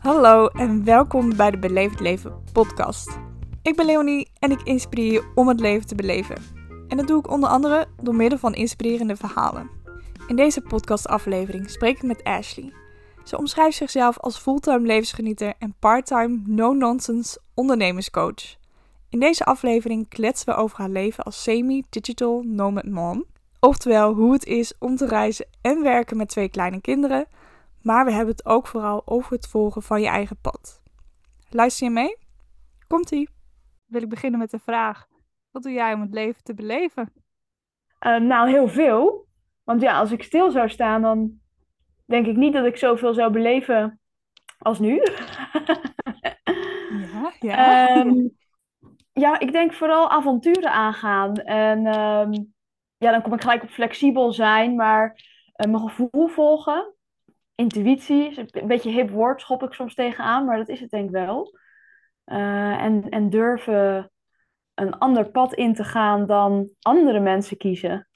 Hallo en welkom bij de Beleefd Leven podcast. Ik ben Leonie en ik inspireer je om het leven te beleven. En dat doe ik onder andere door middel van inspirerende verhalen. In deze podcastaflevering spreek ik met Ashley. Ze omschrijft zichzelf als fulltime levensgenieter en parttime no-nonsense ondernemerscoach. In deze aflevering kletsen we over haar leven als semi-digital nomad mom. Oftewel hoe het is om te reizen en werken met twee kleine kinderen. Maar we hebben het ook vooral over het volgen van je eigen pad. Luister je mee? Komt-ie. Wil ik beginnen met de vraag: wat doe jij om het leven te beleven? Uh, nou, heel veel. Want ja, als ik stil zou staan, dan denk ik niet dat ik zoveel zou beleven als nu. ja, ja. Um, ja, ik denk vooral avonturen aangaan. En um, ja, dan kom ik gelijk op flexibel zijn, maar uh, mijn gevoel volgen. Intuïtie, een beetje hip woord, schop ik soms tegenaan, maar dat is het denk ik wel. Uh, en, en durven een ander pad in te gaan dan andere mensen kiezen.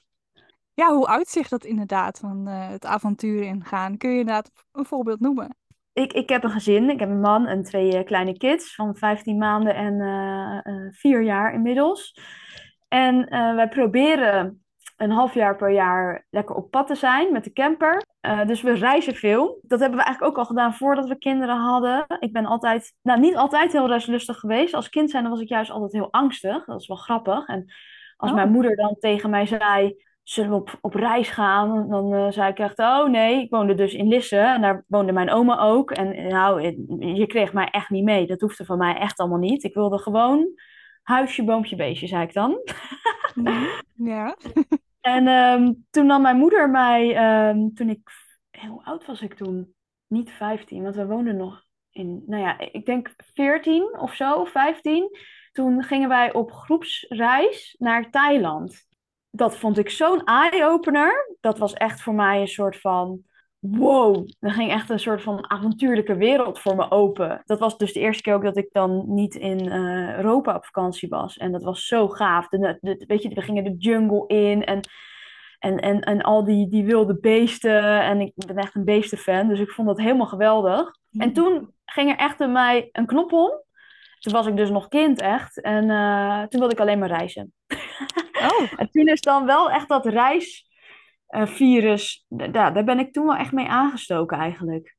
Ja, hoe uitzicht dat inderdaad, van uh, het avontuur ingaan? Kun je inderdaad een voorbeeld noemen? Ik, ik heb een gezin, ik heb een man en twee kleine kids van 15 maanden en uh, 4 jaar inmiddels. En wij proberen een half jaar per jaar lekker op pad te zijn met de camper. Uh, dus we reizen veel. Dat hebben we eigenlijk ook al gedaan voordat we kinderen hadden. Ik ben altijd, nou niet altijd heel reislustig geweest. Als kind zijn was ik juist altijd heel angstig. Dat is wel grappig. En als Oh. mijn moeder dan tegen mij zei, zullen we op, op reis gaan? Dan eh, zei ik echt, oh nee, ik woonde dus in Lisse. En daar woonde mijn oma ook. En nou, je kreeg mij echt niet mee. Dat hoefde van mij echt allemaal niet. Ik wilde gewoon huisje, boompje, beestje, zei ik dan. Ja. En ehm, toen nam mijn moeder mij, ehm, toen ik, hoe oud was ik toen? Niet 15, want we woonden nog in, nou ja, ik denk 14 of zo, 15. Toen gingen wij op groepsreis naar Thailand. Dat vond ik zo'n eye-opener. Dat was echt voor mij een soort van, wow. Er ging echt een soort van avontuurlijke wereld voor me open. Dat was dus de eerste keer ook dat ik dan niet in uh, Europa op vakantie was. En dat was zo gaaf. De, de, weet je, we gingen de jungle in en, en, en, en al die, die wilde beesten. En ik ben echt een beestenfan, dus ik vond dat helemaal geweldig. En toen ging er echt in mij een knop om. Toen was ik dus nog kind echt. En uh, toen wilde ik alleen maar reizen. Oh. en toen is dan wel echt dat reis uh, virus, daar, daar ben ik toen wel echt mee aangestoken eigenlijk.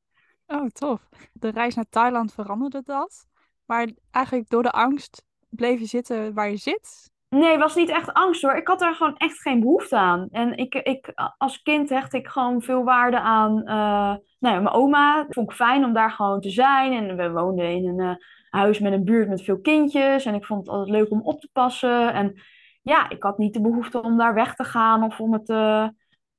Oh, tof. De reis naar Thailand veranderde dat. Maar eigenlijk door de angst bleef je zitten waar je zit? Nee, het was niet echt angst hoor. Ik had er gewoon echt geen behoefte aan. En ik, ik, als kind hecht ik gewoon veel waarde aan uh, nou ja, mijn oma. Vond ik fijn om daar gewoon te zijn. En we woonden in een uh, huis met een buurt met veel kindjes. En ik vond het altijd leuk om op te passen. En ja, ik had niet de behoefte om daar weg te gaan of om het uh,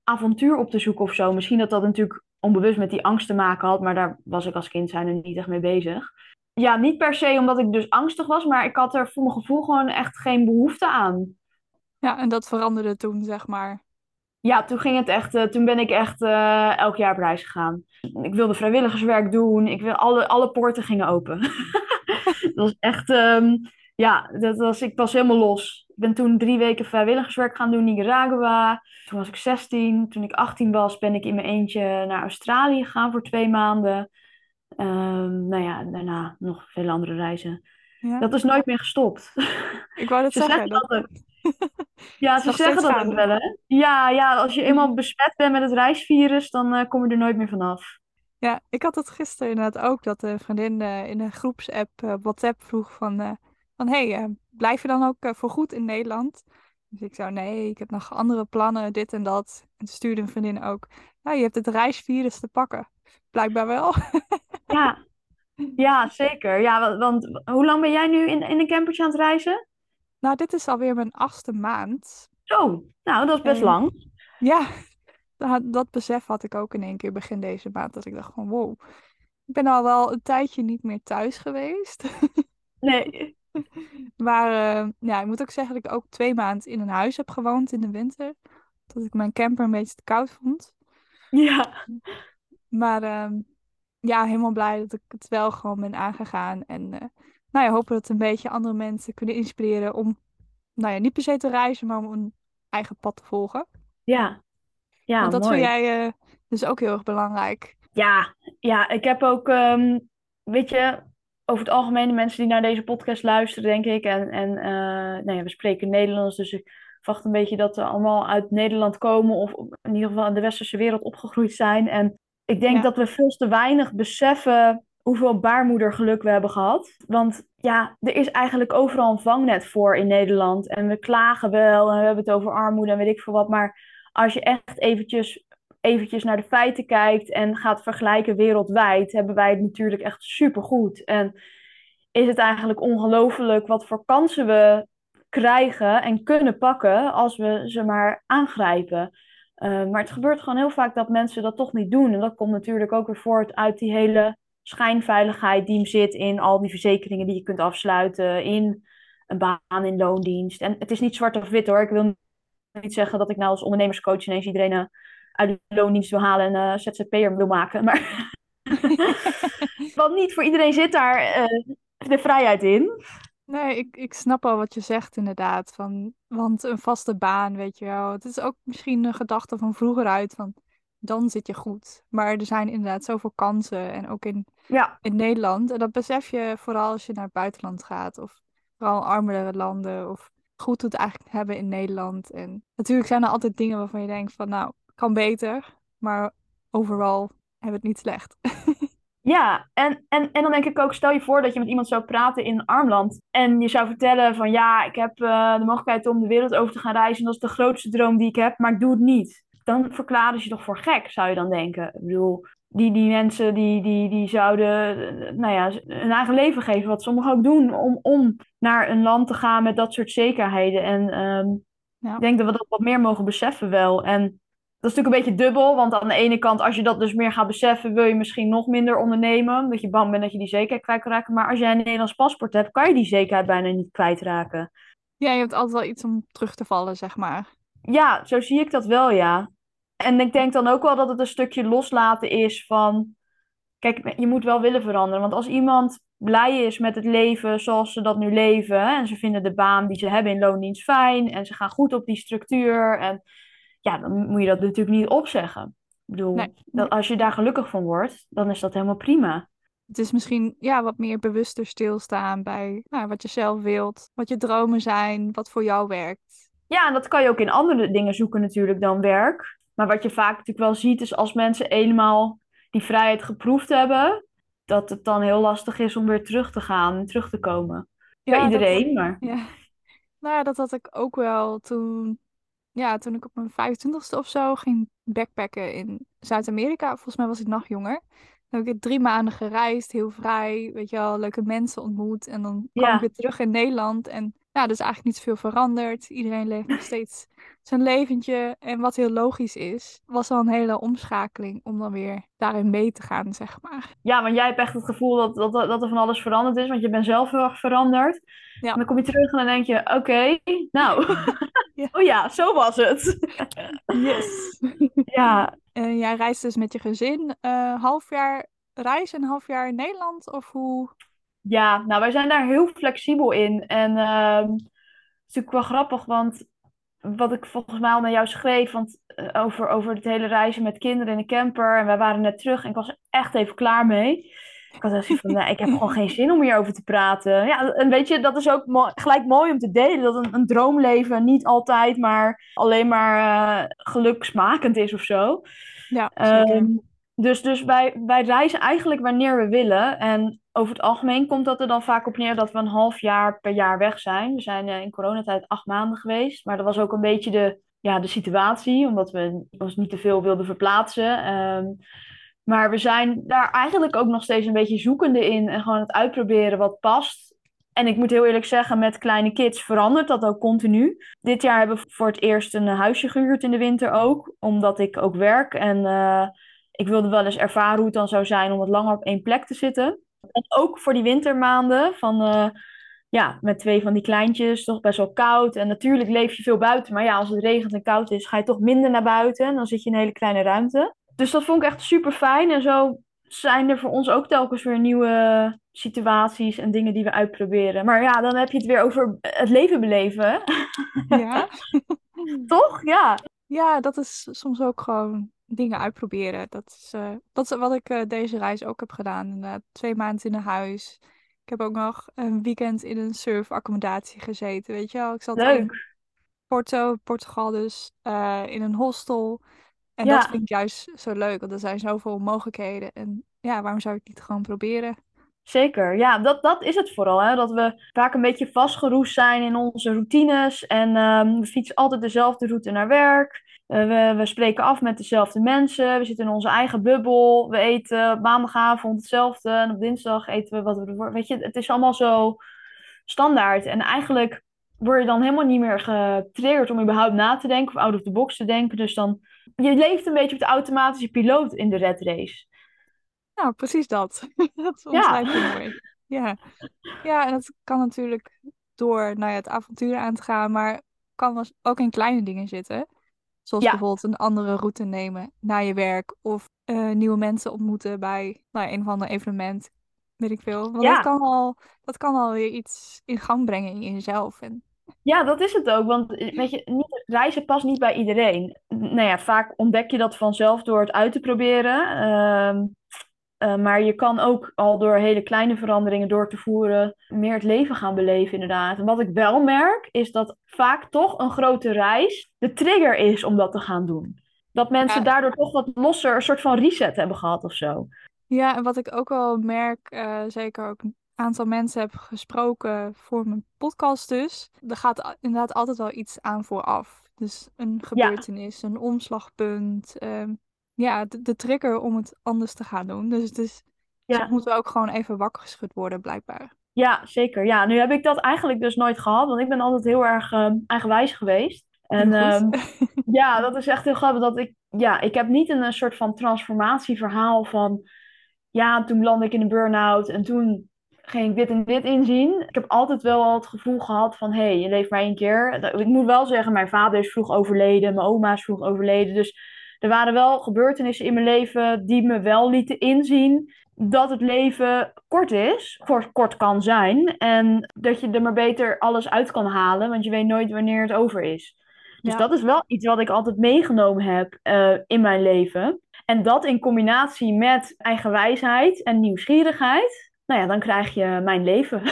avontuur op te zoeken of zo. Misschien dat dat natuurlijk onbewust met die angst te maken had, maar daar was ik als kind zijn er niet echt mee bezig. Ja, niet per se omdat ik dus angstig was, maar ik had er voor mijn gevoel gewoon echt geen behoefte aan. Ja, en dat veranderde toen, zeg maar. Ja, toen ging het echt, uh, toen ben ik echt uh, elk jaar op reis gegaan. Ik wilde vrijwilligerswerk doen, ik wil, alle, alle poorten gingen open. dat was echt, um, ja, dat was, ik was helemaal los. Ik ben toen drie weken vrijwilligerswerk gaan doen in Nicaragua. Toen was ik 16. Toen ik 18 was, ben ik in mijn eentje naar Australië gegaan voor twee maanden. Um, nou ja, daarna nog veel andere reizen. Ja. Dat is nooit meer gestopt. Ik wou dat ze zeggen. zeggen dat ook. Ja, ze zeggen dat ook wel, hè? Ja, ja, als je eenmaal besmet bent met het reisvirus, dan uh, kom je er nooit meer vanaf. Ja, ik had het gisteren inderdaad ook, dat een vriendin uh, in een groepsapp uh, WhatsApp vroeg van, van hé, hey, blijf je dan ook voorgoed in Nederland? Dus ik zou, nee, ik heb nog andere plannen, dit en dat. En stuurde een vriendin ook, nou, je hebt het reisvirus te pakken. Blijkbaar wel. ja. ja, zeker. Ja, want, want, hoe lang ben jij nu in, in een campertje aan het reizen? Nou, dit is alweer mijn achtste maand. Zo, nou, dat is best En- lang. Ja, dat, dat besef had ik ook in één keer begin deze maand. Dat ik dacht van, wow, ik ben al wel een tijdje niet meer thuis geweest. Nee. Maar eh, ja, ik moet ook zeggen dat ik ook twee maanden in een huis heb gewoond in de winter. Dat ik mijn camper een beetje te koud vond. Ja. Maar ehm, ja, helemaal blij dat ik het wel gewoon ben aangegaan. En eh, nou ja, hopen dat een beetje andere mensen kunnen inspireren om, nou ja, niet per se te reizen, maar om een eigen pad te volgen. Ja. Ja, Want dat mooi. vind jij eh, dus ook heel erg belangrijk. Ja, ja, ik heb ook. ehm, weet je, over het algemeen de mensen die naar deze podcast luisteren, denk ik. En, en uh, nou ja, we spreken Nederlands, dus ik verwacht een beetje dat ze allemaal uit Nederland komen. Of in ieder geval in de westerse wereld opgegroeid zijn. En ik denk dat we veel te weinig beseffen hoeveel baarmoedergeluk we hebben gehad. Want ja, er is eigenlijk overal een vangnet voor in Nederland. En we klagen wel en we hebben het over armoede en weet ik veel wat. Maar als je echt eventjes, eventjes naar de feiten kijkt en gaat vergelijken wereldwijd, hebben wij het natuurlijk echt supergoed. En is het eigenlijk ongelooflijk wat voor kansen we krijgen en kunnen pakken als we ze maar aangrijpen. Uh, maar het gebeurt gewoon heel vaak dat mensen dat toch niet doen. En dat komt natuurlijk ook weer voort uit die hele schijnveiligheid die hem zit in al die verzekeringen die je kunt afsluiten, in een baan in loondienst. En het is niet zwart of wit hoor. Ik wil niet zeggen dat ik nou als ondernemerscoach ineens iedereen uit de loondienst wil halen en uh, ZZP'er wil maken. Maar want niet voor iedereen zit daar uh, de vrijheid in. Nee, ik, ik snap al wat je zegt inderdaad. Van, want een vaste baan, weet je wel. Het is ook misschien een gedachte van vroeger uit. Van, dan zit je goed. Maar er zijn inderdaad zoveel kansen. En ook in, ja. in Nederland. En dat besef je vooral als je naar het buitenland gaat. Of vooral armere landen. Of goed doet eigenlijk hebben in Nederland. En natuurlijk zijn er altijd dingen waarvan je denkt van nou, kan beter. Maar overal hebben we het niet slecht. Ja, en, en, en dan denk ik ook, stel je voor dat je met iemand zou praten in een armland. En je zou vertellen van ja, ik heb uh, de mogelijkheid om de wereld over te gaan reizen. Dat is de grootste droom die ik heb, maar ik doe het niet. Dan verklaren ze je toch voor gek, zou je dan denken. Ik bedoel, die, die mensen die, die, die zouden nou ja, hun eigen leven geven, wat sommigen ook doen, om, om naar een land te gaan met dat soort zekerheden. En um, ja. ik denk dat we dat wat meer mogen beseffen wel. En dat is natuurlijk een beetje dubbel, want aan de ene kant, als je dat dus meer gaat beseffen, wil je misschien nog minder ondernemen, omdat je bang bent dat je die zekerheid kwijt kan raken. Maar als jij een Nederlands paspoort hebt, kan je die zekerheid bijna niet kwijtraken. Ja, je hebt altijd wel iets om terug te vallen, zeg maar. Ja, zo zie ik dat wel, ja. En ik denk dan ook wel dat het een stukje loslaten is van, kijk, je moet wel willen veranderen. Want als iemand blij is met het leven zoals ze dat nu leven, en ze vinden de baan die ze hebben in loondienst fijn, en ze gaan goed op die structuur, en ja, dan moet je dat natuurlijk niet opzeggen. Ik bedoel, Dat als je daar gelukkig van wordt, dan is dat helemaal prima. Het is misschien ja, wat meer bewuster stilstaan bij nou, wat je zelf wilt, wat je dromen zijn, wat voor jou werkt. Ja, en dat kan je ook in andere dingen zoeken natuurlijk dan werk. Maar wat je vaak natuurlijk wel ziet is als mensen eenmaal die vrijheid geproefd hebben, dat het dan heel lastig is om weer terug te gaan en terug te komen. Ja, Bij iedereen, maar... Ja. Nou ja, dat had ik ook wel toen ja, toen ik op mijn 25ste of zo ging backpacken in Zuid-Amerika. Volgens mij was ik nog jonger. Dan heb ik drie maanden gereisd, heel vrij, weet je wel, leuke mensen ontmoet. En dan kwam ik weer terug in Nederland. En ja, er is eigenlijk niet zoveel veranderd. Iedereen leeft nog steeds zijn leventje. En wat heel logisch is, was al een hele omschakeling om dan weer daarin mee te gaan, zeg maar. Ja, want jij hebt echt het gevoel dat, dat, dat er van alles veranderd is, want je bent zelf heel erg veranderd. Ja. En dan kom je terug en dan denk je, oké, nou, ja. oh ja, zo was het. yes. ja. En jij reist dus met je gezin uh, half jaar reis en half jaar in Nederland, of hoe? Ja, nou, wij zijn daar heel flexibel in. En uh, het is natuurlijk wel grappig, want wat ik volgens mij al naar jou schreef, want, uh, over, over het hele reizen met kinderen in de camper. En wij waren net terug en ik was er echt even klaar mee. Ik had zoiets van, ik heb gewoon geen zin om hierover te praten. Ja, en weet je, dat is ook mo gelijk mooi om te delen. Dat een, een droomleven niet altijd maar alleen maar uh, geluksmakend is of zo. Ja, um, dus dus wij, wij reizen eigenlijk wanneer we willen. En over het algemeen komt dat er dan vaak op neer dat we een half jaar per jaar weg zijn. We zijn uh, in coronatijd acht maanden geweest. Maar dat was ook een beetje de, ja, de situatie, omdat we ons niet te veel wilden verplaatsen. Um, maar we zijn daar eigenlijk ook nog steeds een beetje zoekende in en gewoon het uitproberen wat past. En ik moet heel eerlijk zeggen, met kleine kids verandert dat ook continu. Dit jaar hebben we voor het eerst een huisje gehuurd in de winter ook, omdat ik ook werk. En uh, ik wilde wel eens ervaren hoe het dan zou zijn om wat langer op één plek te zitten. En ook voor die wintermaanden van... Uh, ja, met twee van die kleintjes, toch best wel koud. En natuurlijk leef je veel buiten. Maar ja, als het regent en koud is, ga je toch minder naar buiten. En dan zit je in een hele kleine ruimte. Dus dat vond ik echt super fijn. En zo zijn er voor ons ook telkens weer nieuwe situaties en dingen die we uitproberen. Maar ja, dan heb je het weer over het leven beleven. Ja. Toch? Ja. Ja, dat is soms ook gewoon dingen uitproberen. Dat is, uh, dat is wat ik uh, deze reis ook heb gedaan. Inderdaad, twee maanden in een huis. Ik heb ook nog een weekend in een surfaccommodatie gezeten, weet je wel. Ik zat Leuk. in Porto, Portugal dus, uh, in een hostel. En ja. dat vind ik juist zo leuk, want er zijn zoveel mogelijkheden. En ja, waarom zou ik niet gewoon proberen? Zeker, ja, dat, dat is het vooral. Hè? Dat we vaak een beetje vastgeroest zijn in onze routines. En um, we fietsen altijd dezelfde route naar werk. Uh, we, we spreken af met dezelfde mensen. We zitten in onze eigen bubbel. We eten op maandagavond hetzelfde. En op dinsdag eten we wat we ervoor. Weet je, het is allemaal zo standaard. En eigenlijk word je dan helemaal niet meer getriggerd om überhaupt na te denken of out of the box te denken. Dus dan, je leeft een beetje op de automatische piloot in de red race. Nou, precies dat. dat omschrijft ja. mooi. Ja. ja, en dat kan natuurlijk door nou ja, het avontuur aan te gaan, maar kan ook in kleine dingen zitten. Zoals ja. bijvoorbeeld een andere route nemen naar je werk of uh, nieuwe mensen ontmoeten bij nou, een of ander evenement. Weet ik veel. Want ja. dat, kan al, dat kan al weer iets in gang brengen in jezelf. En... Ja, dat is het ook. Want weet je, niet, reizen past niet bij iedereen. Nou ja, vaak ontdek je dat vanzelf door het uit te proberen. Uh, uh, maar je kan ook al door hele kleine veranderingen door te voeren meer het leven gaan beleven, inderdaad. En wat ik wel merk, is dat vaak toch een grote reis de trigger is om dat te gaan doen. Dat mensen ja. daardoor toch wat losser, een soort van reset hebben gehad of zo. Ja, en wat ik ook wel merk, uh, zeker ook een aantal mensen heb gesproken voor mijn podcast dus. Er gaat inderdaad altijd wel iets aan vooraf. Dus een gebeurtenis, ja. een omslagpunt. Um, ja, de, de, trigger om het anders te gaan doen. Dus het is, ja. dus moeten we ook gewoon even wakker geschud worden, blijkbaar. Ja, zeker. Ja, nu heb ik dat eigenlijk dus nooit gehad, want ik ben altijd heel erg um, eigenwijs geweest. En um, ja, dat is echt heel grappig dat ik, ja, ik heb niet een, een soort van transformatieverhaal van, ja, toen landde ik in een burn-out en toen ging ik dit en dit inzien. Ik heb altijd wel al het gevoel gehad van, hé, hey, je leeft maar één keer. Ik moet wel zeggen, mijn vader is vroeg overleden, mijn oma is vroeg overleden, dus er waren wel gebeurtenissen in mijn leven die me wel lieten inzien dat het leven kort is, kort, kort kan zijn. En dat je er maar beter alles uit kan halen, want je weet nooit wanneer het over is. Dus ja. dat is wel iets wat ik altijd meegenomen heb uh, in mijn leven. En dat in combinatie met eigen wijsheid en nieuwsgierigheid, nou ja, dan krijg je mijn leven.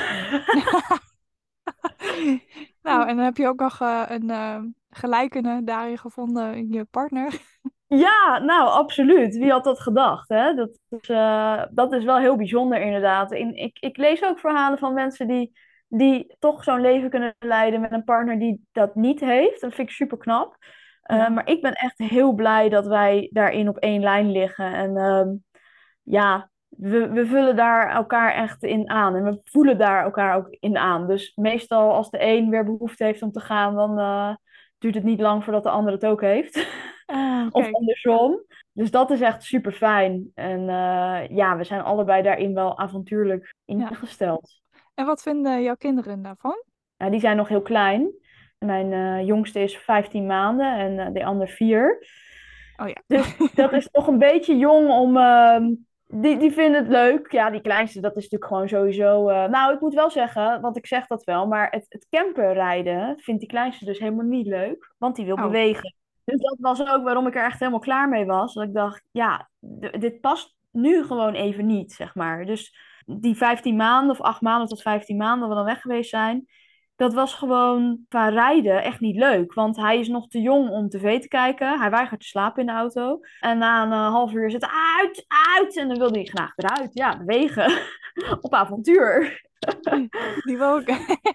nou, en dan heb je ook nog uh, een uh, gelijkende daarin gevonden in je partner. Ja, nou, absoluut. Wie had dat gedacht? Hè? Dat, is, uh, dat is wel heel bijzonder, inderdaad. In, ik, ik lees ook verhalen van mensen die, die toch zo'n leven kunnen leiden met een partner die dat niet heeft. Dat vind ik super knap. Uh, ja. Maar ik ben echt heel blij dat wij daarin op één lijn liggen. En uh, ja, we, we vullen daar elkaar echt in aan. En we voelen daar elkaar ook in aan. Dus meestal als de een weer behoefte heeft om te gaan, dan uh, duurt het niet lang voordat de ander het ook heeft. Ah, of andersom. Dus dat is echt super fijn. En uh, ja, we zijn allebei daarin wel avontuurlijk ingesteld. Ja. En wat vinden jouw kinderen daarvan? Ja, die zijn nog heel klein. Mijn uh, jongste is 15 maanden en uh, de ander 4. Oh ja. Dus dat is toch een beetje jong om. Ehm, die, die vinden het leuk. Ja, die kleinste, dat is natuurlijk gewoon sowieso. nou, ik moet wel zeggen, want ik zeg dat wel, maar het, het camperrijden vindt die kleinste dus helemaal niet leuk. Want die wil oh. bewegen. Dus dat was ook waarom ik er echt helemaal klaar mee was. Dat ik dacht, ja, dit past nu gewoon even niet, zeg maar. Dus die 15 maanden of 8 maanden tot 15 maanden dat we dan weg geweest zijn, dat was gewoon qua rijden echt niet leuk. Want hij is nog te jong om tv te kijken. Hij weigert te slapen in de auto. En na een uh, half uur zit het uit, uit. En dan wilde hij graag eruit. Ja, bewegen. Op avontuur. Die wil, ook,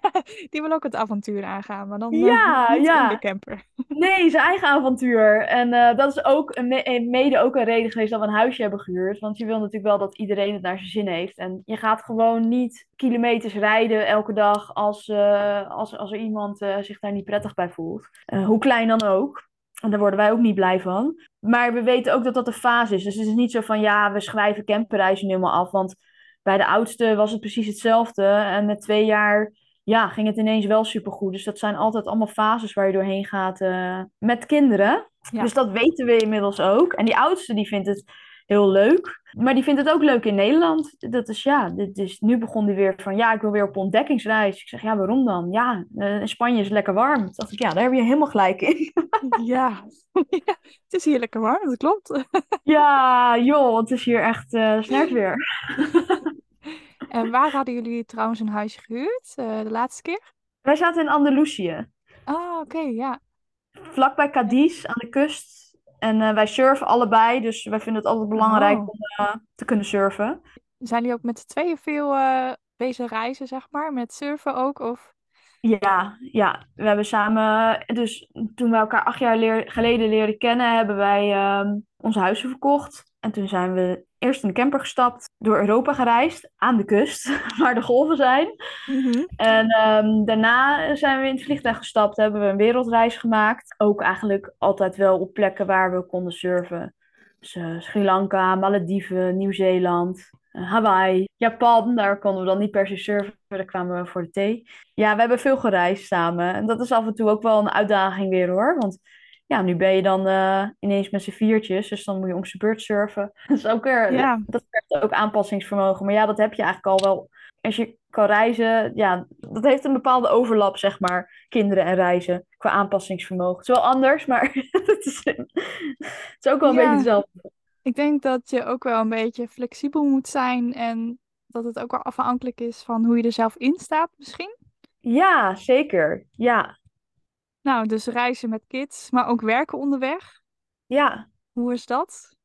die wil ook het avontuur aangaan, maar dan ja, uh, niet ja. in de camper. Nee, zijn eigen avontuur. En uh, dat is ook een mede ook een reden geweest dat we een huisje hebben gehuurd. Want je wil natuurlijk wel dat iedereen het naar zijn zin heeft. En je gaat gewoon niet kilometers rijden elke dag als, uh, als, als er iemand zich daar niet prettig bij voelt. hoe klein dan ook. En daar worden wij ook niet blij van. Maar we weten ook dat dat een fase is. Dus het is niet zo van ja, we schrijven camperreizen helemaal af. Want bij de oudste was het precies hetzelfde. En met twee jaar ja, ging het ineens wel supergoed. Dus dat zijn altijd allemaal fases waar je doorheen gaat uh, met kinderen. Ja. Dus dat weten we inmiddels ook. En die oudste die vindt het, heel leuk. Maar die vindt het ook leuk in Nederland. Dat is ja, dit is, nu begon hij weer van ja, ik wil weer op ontdekkingsreis. Ik zeg ja, waarom dan? Ja, uh, Spanje is lekker warm. Toen dacht ik ja, daar heb je helemaal gelijk in. ja. ja, het is hier lekker warm, dat klopt. ja, joh, het is hier echt uh, weer. en waar hadden jullie trouwens een huisje gehuurd uh, de laatste keer? Wij zaten in Andalusië. Oh, oké, ja. Vlakbij Cadiz aan de kust. En uh, wij surfen allebei, dus wij vinden het altijd belangrijk Oh. om uh, te kunnen surfen. Zijn jullie ook met z'n tweeën veel bezig reizen, zeg maar? Met surfen ook? Of... Ja, ja, we hebben samen, dus toen we elkaar acht jaar leer, geleden leerden kennen, hebben wij uh, onze huizen verkocht. En toen zijn we eerst in de camper gestapt, door Europa gereisd, aan de kust, waar de golven zijn. Mm -hmm. En um, daarna zijn we in het vliegtuig gestapt, hebben we een wereldreis gemaakt. Ook eigenlijk altijd wel op plekken waar we konden surfen. Dus uh, Sri Lanka, Malediven, Nieuw-Zeeland, uh, Hawaii, Japan. Daar konden we dan niet per se surfen, daar kwamen we voor de thee. Ja, we hebben veel gereisd samen. En dat is af en toe ook wel een uitdaging weer hoor. Want ja, nu ben je dan uh, ineens met z'n viertjes, dus dan moet je om z'n beurt surfen. Dat is ook weer, Ja. dat vergt ook aanpassingsvermogen. Maar ja, dat heb je eigenlijk al wel. Als je kan reizen, ja, dat heeft een bepaalde overlap, zeg maar, kinderen en reizen, qua aanpassingsvermogen. Het is wel anders, maar het, is, het is ook wel een Ja. beetje hetzelfde. Ik denk dat je ook wel een beetje flexibel moet zijn en dat het ook wel afhankelijk is van hoe je er zelf in staat, misschien. Ja, zeker. Ja, Nou, dus reizen met kids, maar ook werken onderweg. ja. Hoe is dat?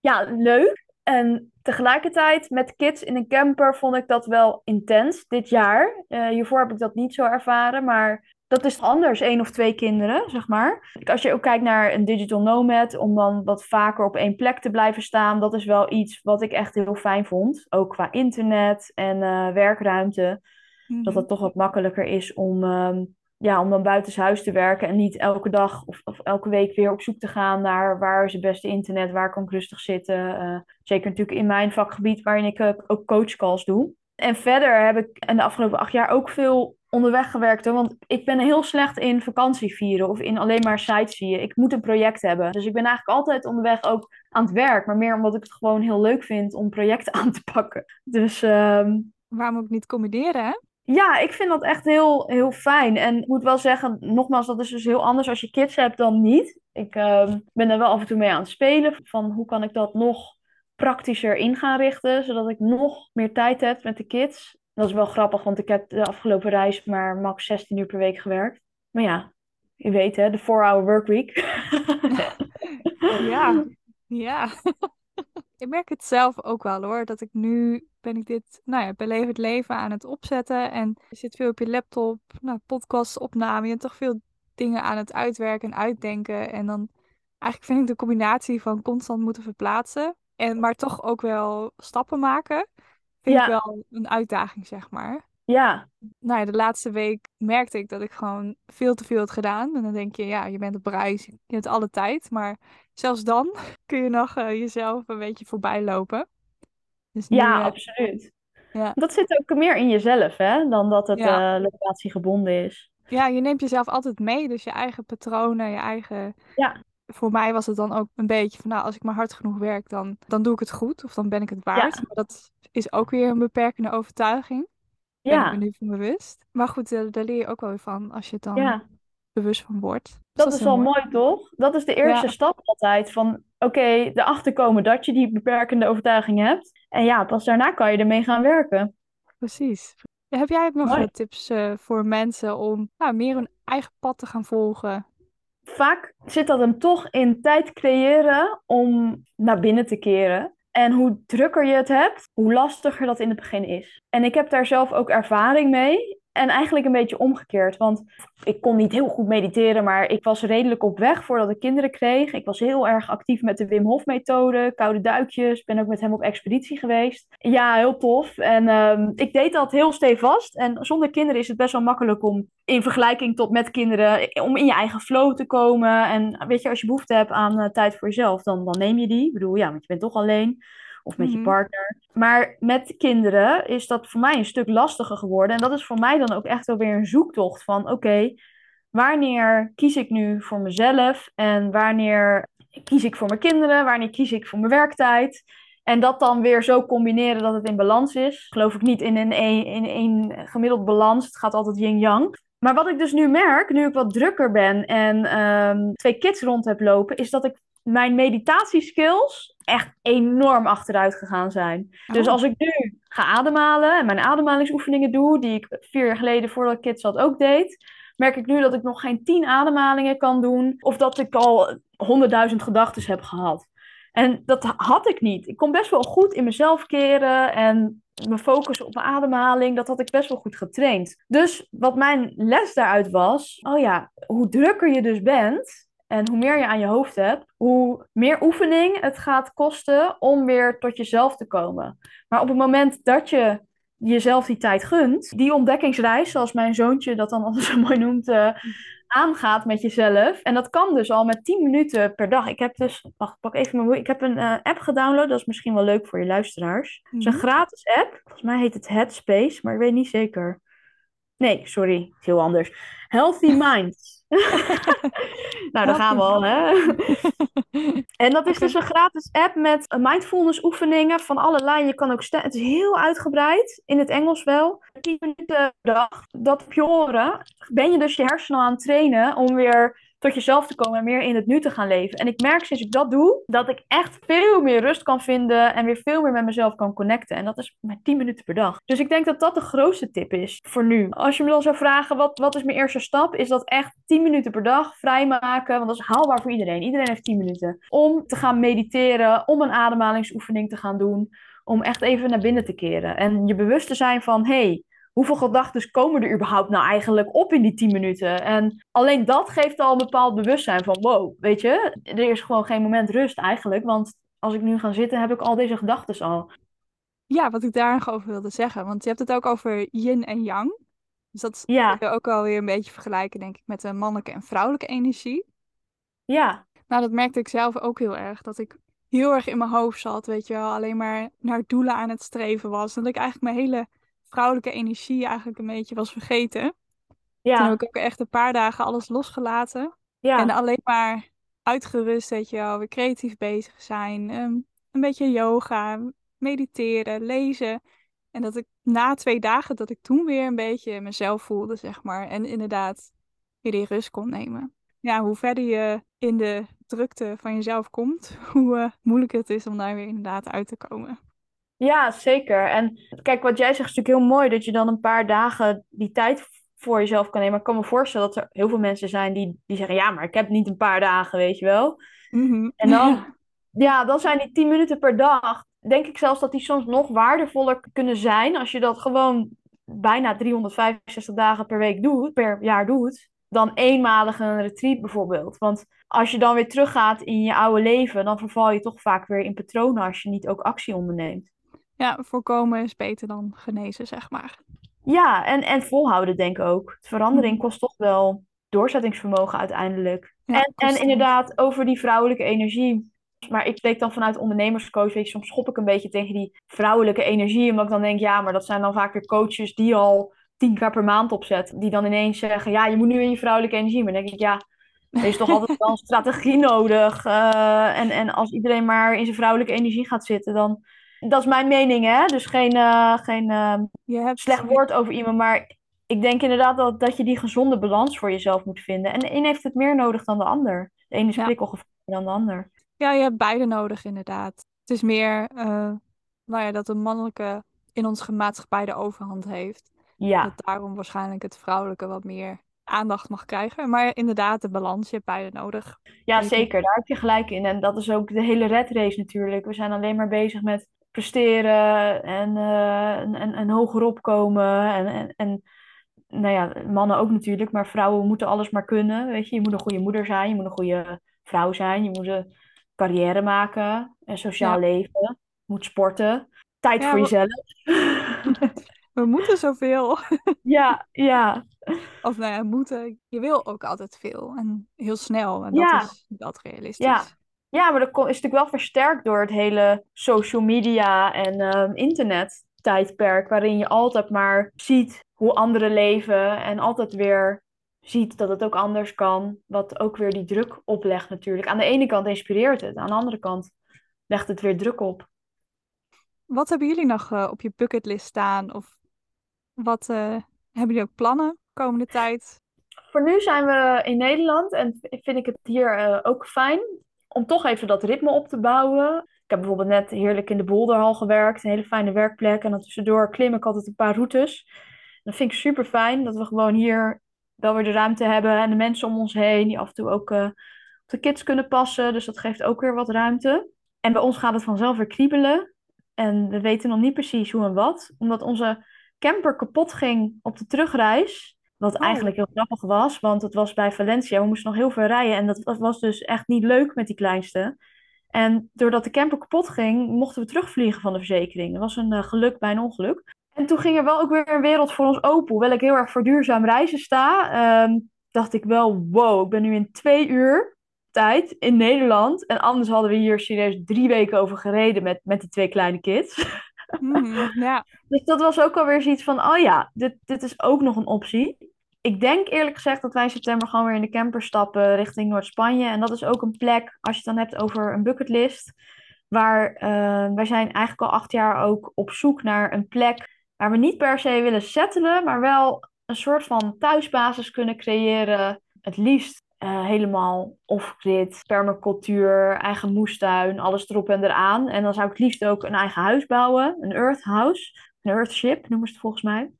Ja, leuk. En tegelijkertijd met kids in een camper vond ik dat wel intens dit jaar. Uh, hiervoor heb ik dat niet zo ervaren, maar dat is anders, één of twee kinderen, zeg maar. Als je ook kijkt naar een digital nomad, om dan wat vaker op één plek te blijven staan, dat is wel iets wat ik echt heel fijn vond. Ook qua internet en uh, werkruimte. Mhm. Dat het toch wat makkelijker is om, um, ja, om dan buitenshuis te werken en niet elke dag of, of, elke week weer op zoek te gaan naar waar is het beste internet, waar kan ik rustig zitten. Uh, zeker natuurlijk in mijn vakgebied waarin ik uh, ook coachcalls doe. En verder heb ik in de afgelopen acht jaar ook veel onderweg gewerkt. Hoor, want ik ben heel slecht in vakantie vieren of in alleen maar sightseeën. Ik moet een project hebben. Dus ik ben eigenlijk altijd onderweg ook aan het werk. Maar meer omdat ik het gewoon heel leuk vind om projecten aan te pakken. Dus... Um... Waarom ook niet combineren, hè? Ja, ik vind dat echt heel, heel fijn. En ik moet wel zeggen, nogmaals, dat is dus heel anders als je kids hebt dan niet. Ik uh, ben er wel af en toe mee aan het spelen. Van hoe kan ik dat nog praktischer in gaan richten, zodat ik nog meer tijd heb met de kids. Dat is wel grappig, want ik heb de afgelopen reis maar max 16 uur per week gewerkt. Maar ja, je weet hè, de 4-hour workweek. ja, ja. Ik merk het zelf ook wel hoor, dat ik nu ben ik dit, nou ja, beleef het leven aan het opzetten en je zit veel op je laptop, nou, podcastopname, je bent toch veel dingen aan het uitwerken en uitdenken en dan eigenlijk vind ik de combinatie van constant moeten verplaatsen en maar toch ook wel stappen maken, vind Ja. ik wel een uitdaging zeg maar. Ja, Nou ja, de laatste week merkte ik dat ik gewoon veel te veel had gedaan. En dan denk je, ja, je bent op reis, je hebt alle tijd. Maar zelfs dan kun je nog eh, jezelf een beetje voorbij lopen. Dus nu, ja, eh, absoluut. Ja. Dat zit ook meer in jezelf, hè, dan dat het Ja. eh, locatiegebonden is. ja, je neemt jezelf altijd mee. Dus je eigen patronen, je eigen... Ja. Voor mij was het dan ook een beetje van, nou, als ik maar hard genoeg werk, dan, dan doe ik het goed. Of dan ben ik het waard. Ja. Maar dat is ook weer een beperkende overtuiging. Ben ik Ja, me nu van bewust. Maar goed, eh, daar leer je ook wel weer van als je het dan ja. bewust van wordt. Dus Dat is wel mooi, toch? Dat is de eerste Ja. stap altijd. Van oké, erachter komen dat je die beperkende overtuiging hebt. En ja, pas daarna kan je ermee gaan werken. Precies. Heb jij ook nog Mooi. tips eh, voor mensen om nou, meer hun eigen pad te gaan volgen? Vaak zit dat hem toch in tijd creëren om naar binnen te keren. En hoe drukker je het hebt, hoe lastiger dat in het begin is. En ik heb daar zelf ook ervaring mee. En eigenlijk een beetje omgekeerd. Want ik kon niet heel goed mediteren, maar ik was redelijk op weg voordat ik kinderen kreeg. Ik was heel erg actief met de Wim Hof methode, koude duikjes. Ben ook met hem op expeditie geweest. Ja, heel tof. En ehm, ik deed dat heel stevast. En zonder kinderen is het best wel makkelijk om in vergelijking tot met kinderen, om in je eigen flow te komen. En weet je, als je behoefte hebt aan eh, tijd voor jezelf, dan, dan neem je die. Ik bedoel, ja, want je bent toch alleen. Of met je Mhm. partner. Maar met kinderen is dat voor mij een stuk lastiger geworden. En dat is voor mij dan ook echt wel weer een zoektocht van: oké, wanneer kies ik nu voor mezelf? En wanneer kies ik voor mijn kinderen? Wanneer kies ik voor mijn werktijd? En dat dan weer zo combineren dat het in balans is. Geloof ik niet in een, in een gemiddeld balans. Het gaat altijd yin-yang. Maar wat ik dus nu merk, nu ik wat drukker ben en ehm, twee kids rond heb lopen, is dat ik mijn meditatieskills echt enorm achteruit gegaan zijn. Dus oh. als ik nu ga ademhalen en mijn ademhalingsoefeningen doe, die ik vier jaar geleden voordat ik kids had ook deed, merk ik nu dat ik nog geen tien ademhalingen kan doen. Of dat ik al honderdduizend gedachten heb gehad. En dat had ik niet. Ik kon best wel goed in mezelf keren en me focussen op mijn ademhaling. Dat had ik best wel goed getraind. Dus wat mijn les daaruit was: oh ja, hoe drukker je dus bent. En hoe meer je aan je hoofd hebt, hoe meer oefening het gaat kosten om weer tot jezelf te komen. Maar op het moment dat je jezelf die tijd gunt, die ontdekkingsreis, zoals mijn zoontje dat dan altijd zo mooi noemt, uh, aangaat met jezelf. En dat kan dus al met 10 minuten per dag. Ik heb dus, wacht, pak even mijn Ik heb een uh, app gedownload, dat is misschien wel leuk voor je luisteraars. Het is een mhm. gratis app. Volgens mij heet het Headspace, maar ik weet niet zeker. Nee, sorry, heel anders. Healthy Minds. nou, daar gaan we al, hè? en dat is dus een gratis app met mindfulness oefeningen van allerlei. Je kan ook stemmen. Het is heel uitgebreid, in het Engels wel. 10 minuten per dag, dat op je oren. Ben je dus je hersenen aan het trainen om weer tot jezelf te komen en meer in het nu te gaan leven. En ik merk sinds ik dat doe, dat ik echt veel meer rust kan vinden en weer veel meer met mezelf kan connecten. En dat is maar 10 minuten per dag. Dus ik denk dat dat de grootste tip is voor nu. Als je me dan zou vragen, wat, wat is mijn eerste stap? Is dat echt 10 minuten per dag vrijmaken, want dat is haalbaar voor iedereen. Iedereen heeft 10 minuten. Om te gaan mediteren, om een ademhalingsoefening te gaan doen, om echt even naar binnen te keren. En je bewust te zijn van, hey, hoeveel gedachten komen er überhaupt nou eigenlijk op in die 10 minuten? En alleen dat geeft al een bepaald bewustzijn van, wow, weet je, er is gewoon geen moment rust eigenlijk, want als ik nu ga zitten, heb ik al deze gedachten al. Ja, wat ik daar over wilde zeggen, want je hebt het ook over yin en yang. Dus dat ja. kun je ook alweer een beetje vergelijken, denk ik, met de mannelijke en vrouwelijke energie. Ja. Nou, dat merkte ik zelf ook heel erg. Dat ik heel erg in mijn hoofd zat, weet je wel. Alleen maar naar doelen aan het streven was. En dat ik eigenlijk mijn hele vrouwelijke energie eigenlijk een beetje was vergeten. Ja. Toen heb ik ook echt een paar dagen alles losgelaten. Ja. En alleen maar uitgerust, weet je wel, weer creatief bezig zijn. Ehm, een beetje yoga, mediteren, lezen. En dat ik na twee dagen, dat ik toen weer een beetje mezelf voelde, zeg maar. En inderdaad weer die rust kon nemen. Ja, hoe verder je in de drukte van jezelf komt, hoe uh, moeilijk het is om daar weer inderdaad uit te komen. Ja, zeker. En kijk, wat jij zegt is natuurlijk heel mooi dat je dan een paar dagen die tijd voor jezelf kan nemen. Maar ik kan me voorstellen dat er heel veel mensen zijn die, die zeggen: Ja, maar ik heb niet een paar dagen, weet je wel. Mhm. En dan, ja, dan zijn die tien minuten per dag, denk ik zelfs dat die soms nog waardevoller kunnen zijn als je dat gewoon bijna 365 dagen per week doet, per jaar doet, dan eenmalig een retreat bijvoorbeeld. Want als je dan weer teruggaat in je oude leven, dan verval je toch vaak weer in patronen als je niet ook actie onderneemt. Ja, voorkomen is beter dan genezen, zeg maar. Ja, en, en volhouden denk ik ook. Verandering mm. kost toch wel doorzettingsvermogen uiteindelijk. en, en inderdaad, over die vrouwelijke energie. Maar ik spreek dan vanuit ondernemerscoach. Weet je, soms schop ik een beetje tegen die vrouwelijke energie. Omdat ik dan denk, ja, maar dat zijn dan vaak weer coaches die al tien keer per maand opzetten. Die dan ineens zeggen, ja, je moet nu in je vrouwelijke energie. Maar dan denk ik, ja, er is toch altijd wel een strategie nodig. Uh, en, en als iedereen maar in zijn vrouwelijke energie gaat zitten, dan dat is mijn mening, hè? Dus geen, uh, geen uh, slecht woord over iemand. Maar ik denk inderdaad dat, dat je die gezonde balans voor jezelf moet vinden. En de een heeft het meer nodig dan de ander. De ene is ja. dan de ander. Ja, je hebt beide nodig, inderdaad. Het is meer uh, nou ja, dat de mannelijke in onze maatschappij de overhand heeft. Ja. Dat daarom waarschijnlijk het vrouwelijke wat meer aandacht mag krijgen. Maar inderdaad, de balans, je hebt beide nodig. Ja, zeker. Daar heb je gelijk in. En dat is ook de hele red race natuurlijk. We zijn alleen maar bezig met presteren en, uh, en, en hoger opkomen. En, en, en nou ja, mannen ook natuurlijk, maar vrouwen moeten alles maar kunnen. Weet je, je moet een goede moeder zijn, je moet een goede vrouw zijn, je moet een carrière maken en sociaal leven, je moet sporten. Tijd voor jezelf. We moeten zoveel. Ja, ja. Of nou ja, moeten. Je wil ook altijd veel en heel snel. En dat ja. is dat realistisch. Ja. Ja, maar dat is natuurlijk wel versterkt door het hele social media en um, internet tijdperk, waarin je altijd maar ziet hoe anderen leven en altijd weer ziet dat het ook anders kan. Wat ook weer die druk oplegt natuurlijk. Aan de ene kant inspireert het, aan de andere kant legt het weer druk op. Wat hebben jullie nog uh, op je bucketlist staan? Of wat uh, hebben jullie ook plannen komende tijd? Voor nu zijn we in Nederland en vind ik het hier uh, ook fijn om toch even dat ritme op te bouwen. Ik heb bijvoorbeeld net heerlijk in de Boulderhal gewerkt, een hele fijne werkplek. En dan tussendoor klim ik altijd een paar routes. Dat vind ik super fijn, dat we gewoon hier wel weer de ruimte hebben en de mensen om ons heen, die af en toe ook uh, op de kids kunnen passen. Dus dat geeft ook weer wat ruimte. En bij ons gaat het vanzelf weer kriebelen. En we weten nog niet precies hoe en wat, omdat onze camper kapot ging op de terugreis. Wat oh. eigenlijk heel grappig was, want het was bij Valencia. We moesten nog heel veel rijden en dat was dus echt niet leuk met die kleinste. En doordat de camper kapot ging, mochten we terugvliegen van de verzekering. Dat was een uh, geluk bij een ongeluk. En toen ging er wel ook weer een wereld voor ons open. Hoewel ik heel erg voor duurzaam reizen sta, ehm, dacht ik wel, wow, ik ben nu in twee uur tijd in Nederland. En anders hadden we hier serieus drie weken over gereden met, met die twee kleine kids. Mm, dus dat was ook alweer zoiets van, oh ja, dit, dit is ook nog een optie. Ik denk eerlijk gezegd dat wij in september gewoon weer in de camper stappen richting Noord-Spanje. En dat is ook een plek, als je het dan hebt over een bucketlist, waar uh, wij zijn eigenlijk al acht jaar ook op zoek naar een plek waar we niet per se willen settelen, maar wel een soort van thuisbasis kunnen creëren. Het liefst uh, helemaal off-grid, permacultuur, eigen moestuin, alles erop en eraan. En dan zou ik liefst ook een eigen huis bouwen, een earth house, een earthship noemen ze het volgens mij.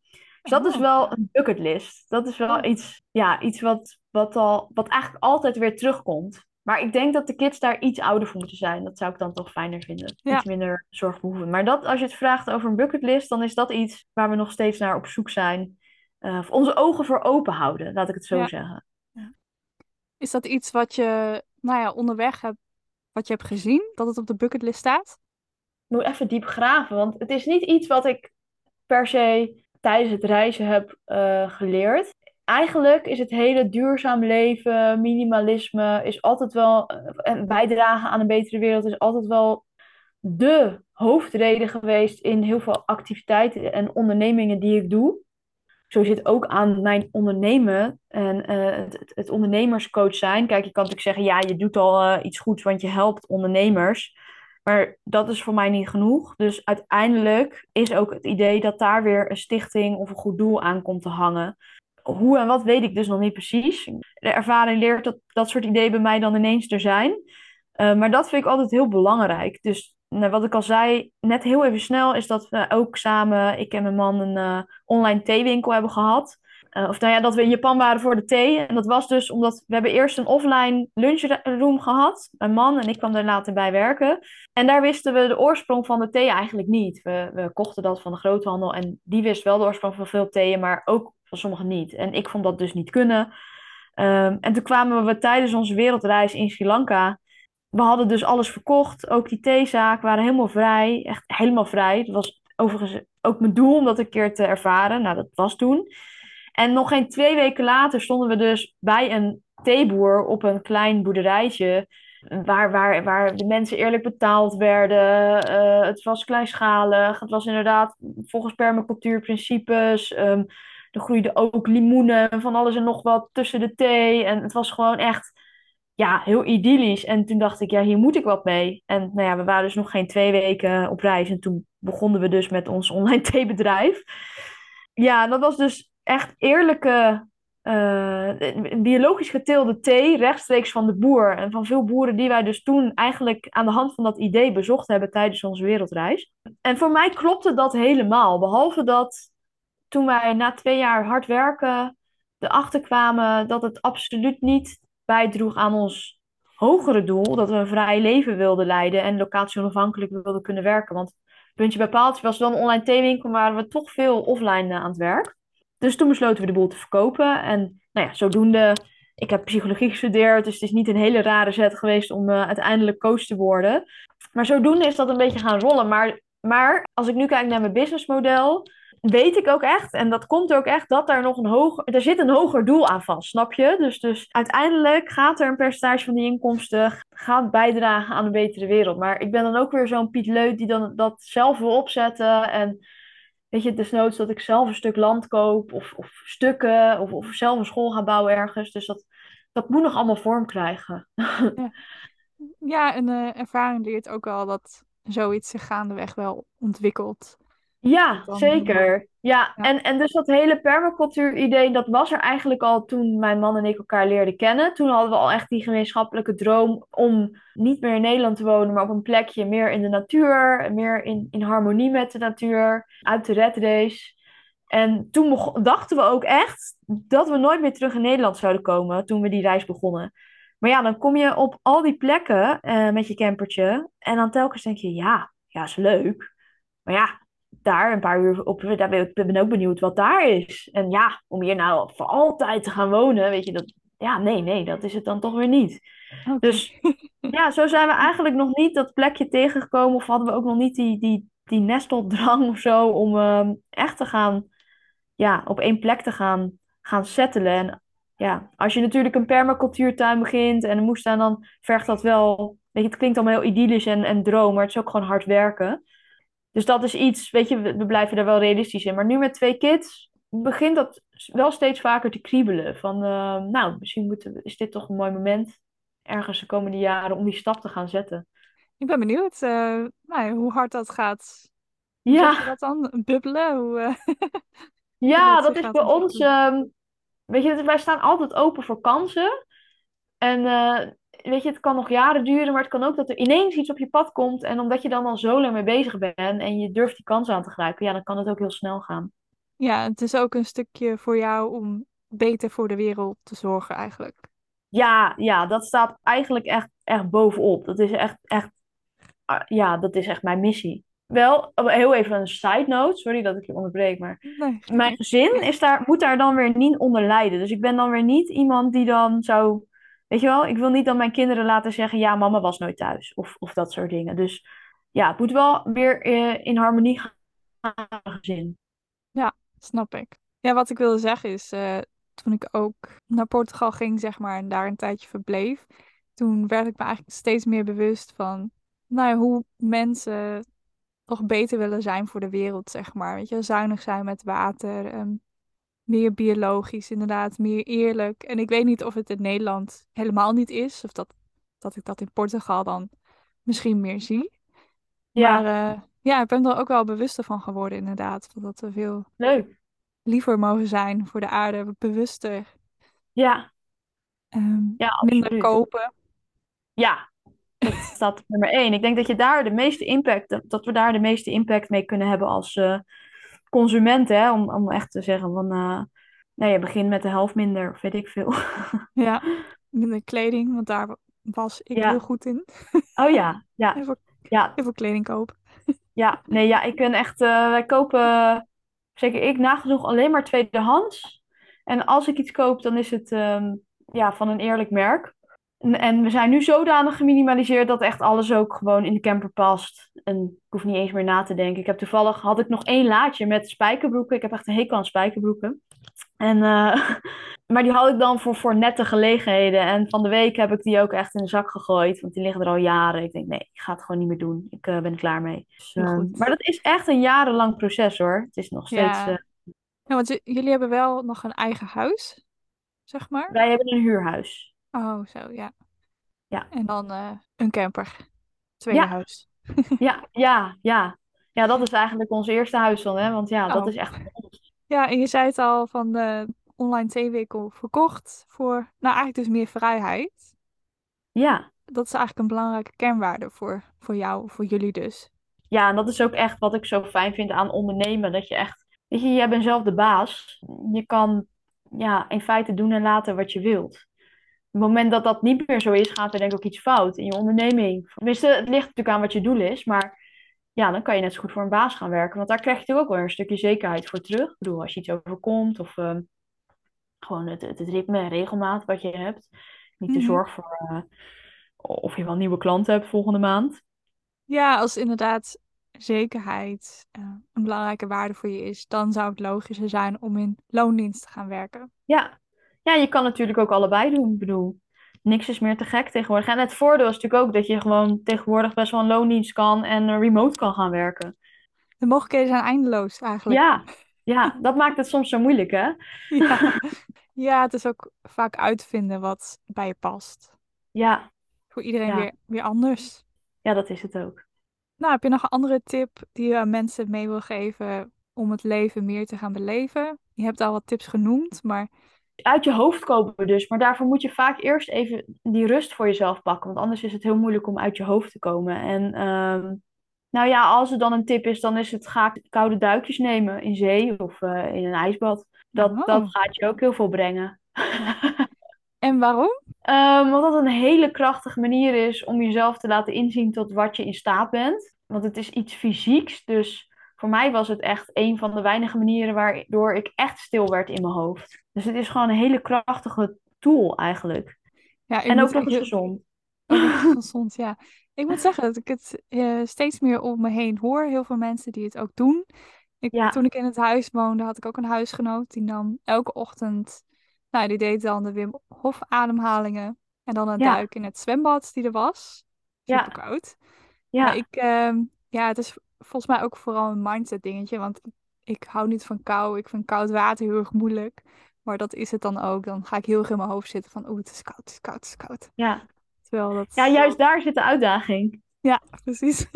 Dus dat is oh. wel een bucketlist. Dat is wel oh. iets, ja, iets wat, wat, al, wat eigenlijk altijd weer terugkomt. Maar ik denk dat de kids daar iets ouder voor moeten zijn. Dat zou ik dan toch fijner vinden. Iets minder zorgbehoeven. Maar dat, als je het vraagt over een bucketlist, dan is dat iets waar we nog steeds naar op zoek zijn. Uh, of onze ogen voor open houden, laat ik het zo zeggen. Is dat iets wat je nou ja, onderweg hebt, wat je hebt gezien, dat het op de bucketlist staat? Moet even diep graven, want het is niet iets wat ik per se tijdens het reizen heb uh, geleerd eigenlijk is het hele duurzaam leven, minimalisme, is altijd wel, eh, en bijdragen aan een betere wereld is altijd wel de hoofdreden geweest in heel veel activiteiten en ondernemingen die ik doe. Zo zit ook aan mijn ondernemen en uh, het, het, ondernemerscoach zijn. Kijk, je kan natuurlijk zeggen, ja, je doet al uh, iets goeds, want je helpt ondernemers. Maar dat is voor mij niet genoeg. Dus uiteindelijk is ook het idee dat daar weer een stichting of een goed doel aan komt te hangen hoe en wat weet ik dus nog niet precies. De ervaring leert dat dat soort ideeën bij mij dan ineens er zijn. Uh, maar dat vind ik altijd heel belangrijk. Dus nou, wat ik al zei, net heel even snel, is dat we ook samen, ik en mijn man, een uh, online theewinkel hebben gehad. Uh, of nou ja, dat we in Japan waren voor de thee. En dat was dus omdat we hebben eerst een offline lunchroom gehad. Mijn man en ik kwam daar later bij werken. En daar wisten we de oorsprong van de thee eigenlijk niet. We, we kochten dat van de groothandel en die wist wel de oorsprong van veel theeën, maar ook van sommigen niet. En ik vond dat dus niet kunnen. Um, en toen kwamen we tijdens onze wereldreis in Sri Lanka. We hadden dus alles verkocht. Ook die theezaak waren helemaal vrij. Echt helemaal vrij. Dat was overigens ook mijn doel om dat een keer te ervaren. Nou, dat was toen. En nog geen twee weken later stonden we dus bij een theeboer op een klein boerderijtje. Waar, waar, waar de mensen eerlijk betaald werden. Uh, het was kleinschalig. Het was inderdaad volgens permacultuurprincipes. Um, er groeiden ook limoenen, van alles en nog wat tussen de thee. En het was gewoon echt ja, heel idyllisch. En toen dacht ik, ja, hier moet ik wat mee. En nou ja, we waren dus nog geen twee weken op reis. En toen begonnen we dus met ons online theebedrijf. Ja, dat was dus echt eerlijke, uh, biologisch geteelde thee, rechtstreeks van de boer. En van veel boeren die wij dus toen eigenlijk aan de hand van dat idee bezocht hebben tijdens onze wereldreis. En voor mij klopte dat helemaal. Behalve dat toen wij na twee jaar hard werken erachter kwamen dat het absoluut niet bijdroeg aan ons hogere doel, dat we een vrij leven wilden leiden en locatie onafhankelijk wilden kunnen werken. Want puntje bij paaltje was wel een online theewinkel, maar we toch veel offline aan het werk. Dus toen besloten we de boel te verkopen. En nou ja, zodoende, ik heb psychologie gestudeerd, dus het is niet een hele rare zet geweest om uh, uiteindelijk coach te worden. Maar zodoende is dat een beetje gaan rollen. Maar, maar als ik nu kijk naar mijn businessmodel, weet ik ook echt, en dat komt ook echt, dat er nog een hoger, er zit een hoger doel aan vast, snap je? Dus, dus uiteindelijk gaat er een percentage van die inkomsten gaat bijdragen aan een betere wereld. Maar ik ben dan ook weer zo'n Piet Leut die dan dat zelf wil opzetten en weet je, desnoods dat ik zelf een stuk land koop of, of stukken of, of zelf een school ga bouwen ergens. Dus dat, dat moet nog allemaal vorm krijgen. Ja, ja en uh, ervaring leert ook al dat zoiets zich gaandeweg wel ontwikkelt. Ja, zeker. Ja, ja, En, en dus dat hele permacultuur-idee, dat was er eigenlijk al toen mijn man en ik elkaar leerden kennen. Toen hadden we al echt die gemeenschappelijke droom om niet meer in Nederland te wonen, maar op een plekje meer in de natuur, meer in, in harmonie met de natuur, uit de red race. En toen dachten we ook echt dat we nooit meer terug in Nederland zouden komen toen we die reis begonnen. Maar ja, dan kom je op al die plekken uh, met je campertje en dan telkens denk je, ja, ja, is leuk. Maar ja, daar een paar uur op. Daar ben ik ben ook benieuwd wat daar is. En ja, om hier nou voor altijd te gaan wonen, weet je, dat, ja, nee, nee, dat is het dan toch weer niet. Dus ja, zo zijn we eigenlijk nog niet dat plekje tegengekomen. Of hadden we ook nog niet die, die, die nesteldrang of zo om uh, echt te gaan, ja, op één plek te gaan, gaan settelen. En ja, als je natuurlijk een permacultuurtuin begint en een moestuin, dan vergt dat wel. Weet je, het klinkt allemaal heel idyllisch en, en droom, maar het is ook gewoon hard werken. Dus dat is iets, weet je, we, blijven er wel realistisch in. Maar nu met twee kids begint dat wel steeds vaker te kriebelen. Van, uh, nou, misschien moeten we, is dit toch een mooi moment ergens de komende jaren om die stap te gaan zetten. Ik ben benieuwd uh, nou, hoe hard dat gaat. Ja. je dat dan? Bubbelen? Hoe, uh, ja, dat is bij ons. Uh, weet je, wij staan altijd open voor kansen. En weet je, het kan nog jaren duren, maar het kan ook dat er ineens iets op je pad komt. En omdat je dan al zo lang mee bezig bent en je durft die kans aan te grijpen, ja, dan kan het ook heel snel gaan. Ja, het is ook een stukje voor jou om beter voor de wereld te zorgen eigenlijk. Ja, ja, dat staat eigenlijk echt, echt bovenop. Dat is echt, echt, ah, ja, dat is echt mijn missie. Wel, heel even een side note, sorry dat ik je onderbreek, maar nee. mijn gezin is daar, moet daar dan weer niet onder lijden. Dus ik ben dan weer niet iemand die dan zou Weet je wel, ik wil niet dat mijn kinderen laten zeggen: ja, mama was nooit thuis. Of, of dat soort dingen. Dus ja, het moet wel weer uh, in harmonie gaan gezin. Ja, snap ik. Ja, wat ik wilde zeggen is, uh, toen ik ook naar Portugal ging, zeg maar, en daar een tijdje verbleef, toen werd ik me eigenlijk steeds meer bewust van, nou hoe mensen toch beter willen zijn voor de wereld, zeg maar. Weet je, zuinig zijn met water, um, meer biologisch, inderdaad, meer eerlijk. En ik weet niet of het in Nederland helemaal niet is, of dat, dat ik dat in Portugal dan misschien meer zie. Ja. Maar uh, ja, ik ben er ook wel bewuster van geworden, inderdaad. Dat we veel Leuk. liever mogen zijn voor de aarde, bewuster. Ja. Um, ja minder kopen. Ja, dat staat nummer één. Ik denk dat je daar de meeste impact, dat we daar de meeste impact mee kunnen hebben als, uh, consument, hè, om, om echt te zeggen van, uh, nou, je begint met de helft minder, weet ik veel. Ja, minder kleding, want daar was ik heel goed in. Oh ja, ja. Heel veel, ja. heel veel kleding kopen. Ja, nee, ja, ik ben echt, uh, wij kopen, zeker ik, nagenoeg alleen maar tweedehands. En als ik iets koop, dan is het um, ja, van een eerlijk merk. En we zijn nu zodanig geminimaliseerd dat echt alles ook gewoon in de camper past. En ik hoef niet eens meer na te denken. Ik heb toevallig, had ik nog één laadje met spijkerbroeken. Ik heb echt een hekel aan spijkerbroeken. En, uh, maar die had ik dan voor, voor nette gelegenheden. En van de week heb ik die ook echt in de zak gegooid. Want die liggen er al jaren. Ik denk, nee, ik ga het gewoon niet meer doen. Ik uh, ben er klaar mee. Dus, uh, maar dat is echt een jarenlang proces hoor. Het is nog steeds... Ja, ja want jullie hebben wel nog een eigen huis, zeg maar? Wij hebben een huurhuis. Oh, zo, ja. Ja. En dan uh, een camper. Tweede ja. huis. ja, ja, ja. Ja, dat is eigenlijk ons eerste huis dan, hè? Want ja, dat oh. is echt Ja, en je zei het al van de online theewinkel verkocht voor, nou eigenlijk dus meer vrijheid. Ja. Dat is eigenlijk een belangrijke kernwaarde voor, voor jou, voor jullie dus. Ja, en dat is ook echt wat ik zo fijn vind aan ondernemen. Dat je echt, weet je, jij bent zelf de baas. Je kan ja, in feite doen en laten wat je wilt het moment dat dat niet meer zo is, gaat er denk ik ook iets fout in je onderneming. Tenminste, het ligt natuurlijk aan wat je doel is, maar ja, dan kan je net zo goed voor een baas gaan werken. Want daar krijg je natuurlijk ook wel een stukje zekerheid voor terug. Ik bedoel, als je iets overkomt of uh, gewoon het, het, ritme en regelmaat wat je hebt. Niet de mhm. zorg voor uh, of je wel nieuwe klanten hebt volgende maand. Ja, als inderdaad zekerheid uh, een belangrijke waarde voor je is, dan zou het logischer zijn om in loondienst te gaan werken. Ja, ja, je kan natuurlijk ook allebei doen. Ik bedoel, niks is meer te gek tegenwoordig. En het voordeel is natuurlijk ook dat je gewoon tegenwoordig best wel een loondienst kan en remote kan gaan werken. De mogelijkheden zijn eindeloos eigenlijk. Ja, ja, dat maakt het soms zo moeilijk, hè? Ja. Ja, het is ook vaak uitvinden wat bij je past. Ja, Voor iedereen Ja. weer, weer anders. ja, dat is het ook. Nou, heb je nog een andere tip die je aan mensen mee wil geven om het leven meer te gaan beleven? Je hebt al wat tips genoemd, maar Uit je hoofd komen dus, maar daarvoor moet je vaak eerst even die rust voor jezelf pakken, want anders is het heel moeilijk om uit je hoofd te komen. En ehm, nou ja, als er dan een tip is, dan is het ga koude duikjes nemen in zee of eh, in een ijsbad. Dat, Oh. dat gaat je ook heel veel brengen. en waarom? Ehm, want dat een hele krachtige manier is om jezelf te laten inzien tot wat je in staat bent. Want het is iets fysieks. Dus voor mij was het echt een van de weinige manieren waardoor ik echt stil werd in mijn hoofd. Dus het is gewoon een hele krachtige tool eigenlijk. Ja, En ook nog eens gezond. Gezond, ja. Ik moet zeggen dat ik het eh, steeds meer om me heen hoor. Heel veel mensen die het ook doen. Ik, Ja. Toen ik in het huis woonde, had ik ook een huisgenoot. Die nam elke ochtend, nou, die deed dan de Wim Hof ademhalingen. En dan een Ja. duik in het zwembad die er was. Ja. Super koud. Ja, Maar ik, ehm, ja, het is volgens mij ook vooral een mindset dingetje. Want ik hou niet van kou. Ik vind koud water heel erg moeilijk. Maar dat is het dan ook. Dan ga ik heel erg in mijn hoofd zitten van, oeh, het is koud, het is koud, het is koud. ja. Terwijl dat... ja, juist daar zit de uitdaging. Ja, precies.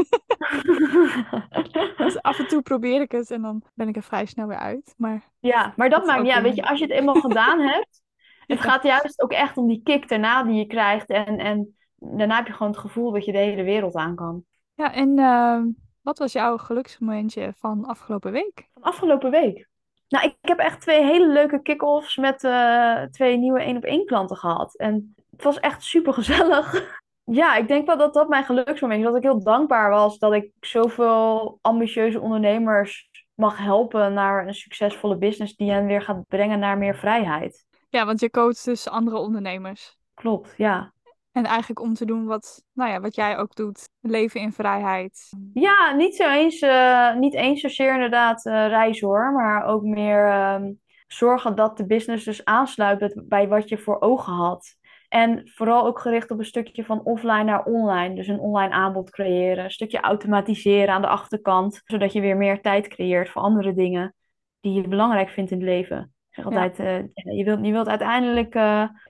Dus af en toe probeer ik het en dan ben ik er vrij snel weer uit. Maar Ja, maar dat maakt weer Weet je, als je het eenmaal gedaan hebt, het Ja. gaat juist ook echt om die kick daarna die je krijgt. En, en daarna heb je gewoon het gevoel dat je de hele wereld aan kan. ja, en ehm, wat was jouw geluksmomentje van afgelopen week? Van afgelopen week. Nou, ik heb echt twee hele leuke kick-offs met eh, twee nieuwe één op één klanten gehad. En het was echt super gezellig. Ja, ik denk wel dat dat mijn geluksmoment is. Dat ik heel dankbaar was dat ik zoveel ambitieuze ondernemers mag helpen naar een succesvolle business die hen weer gaat brengen naar meer vrijheid. Ja, want je coacht dus andere ondernemers. Klopt, ja. En eigenlijk om te doen wat, nou ja, wat jij ook doet. Leven in vrijheid. Ja, niet zo eens, eh, niet eens zozeer inderdaad eh reizen hoor, maar ook meer ehm, zorgen dat de business dus aansluit bij wat je voor ogen had. En vooral ook gericht op een stukje van offline naar online. Dus een online aanbod creëren, een stukje automatiseren aan de achterkant, zodat je weer meer tijd creëert voor andere dingen die je belangrijk vindt in het leven. Ik zeg Ja. altijd, eh, je wilt, je wilt uiteindelijk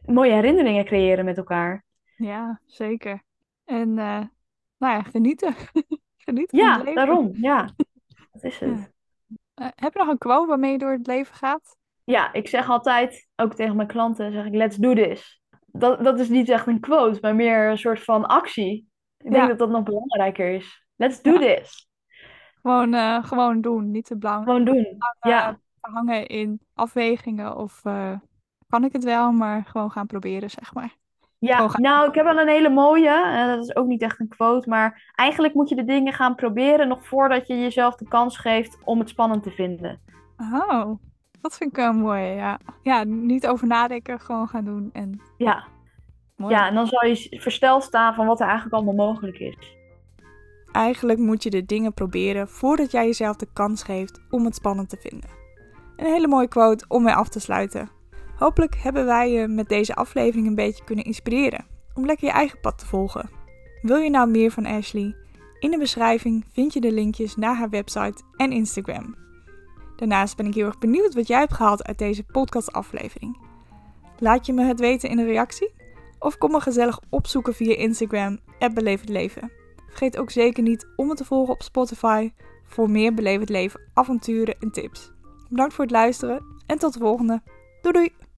mooie herinneringen creëren met elkaar. Ja, zeker. En eh, nou ja, genieten. Genieten van het Ja, leven. daarom. Ja, dat is het. Ja. Eh, heb je nog een quote waarmee je door het leven gaat? Ja, ik zeg altijd, ook tegen mijn klanten, zeg ik, let's do this. Dat, dat is niet echt een quote, maar meer een soort van actie. Ik denk Ja. dat dat nog belangrijker is. Let's do Ja. this. Gewoon, eh, gewoon doen, niet te belang Gewoon doen. Ja, hangen in afwegingen of kan ik het wel, maar gewoon gaan proberen, zeg maar. Ja. Nou, ik heb wel een hele mooie. dat is ook niet echt een quote, maar eigenlijk moet je de dingen gaan proberen nog voordat je jezelf de kans geeft om het spannend te vinden. Oh, dat vind ik wel mooi, ja. Ja, niet over nadenken, gewoon gaan doen en Ja, mooi. ja, en dan zal je versteld staan van wat er eigenlijk allemaal mogelijk is. Eigenlijk moet je de dingen proberen voordat jij jezelf de kans geeft om het spannend te vinden. Een hele mooie quote om mee af te sluiten. Hopelijk hebben wij je met deze aflevering een beetje kunnen inspireren om lekker je eigen pad te volgen. Wil je nou meer van Ashley? In de beschrijving vind je de linkjes naar haar website en Instagram. Daarnaast ben ik heel erg benieuwd wat jij hebt gehaald uit deze podcastaflevering. Laat je me het weten in een reactie? Of kom me gezellig opzoeken via Instagram, Beleef het Leven. Vergeet ook zeker niet om me te volgen op Spotify voor meer Beleef het Leven avonturen en tips. Bedankt voor het luisteren en tot de volgende. Doei doei!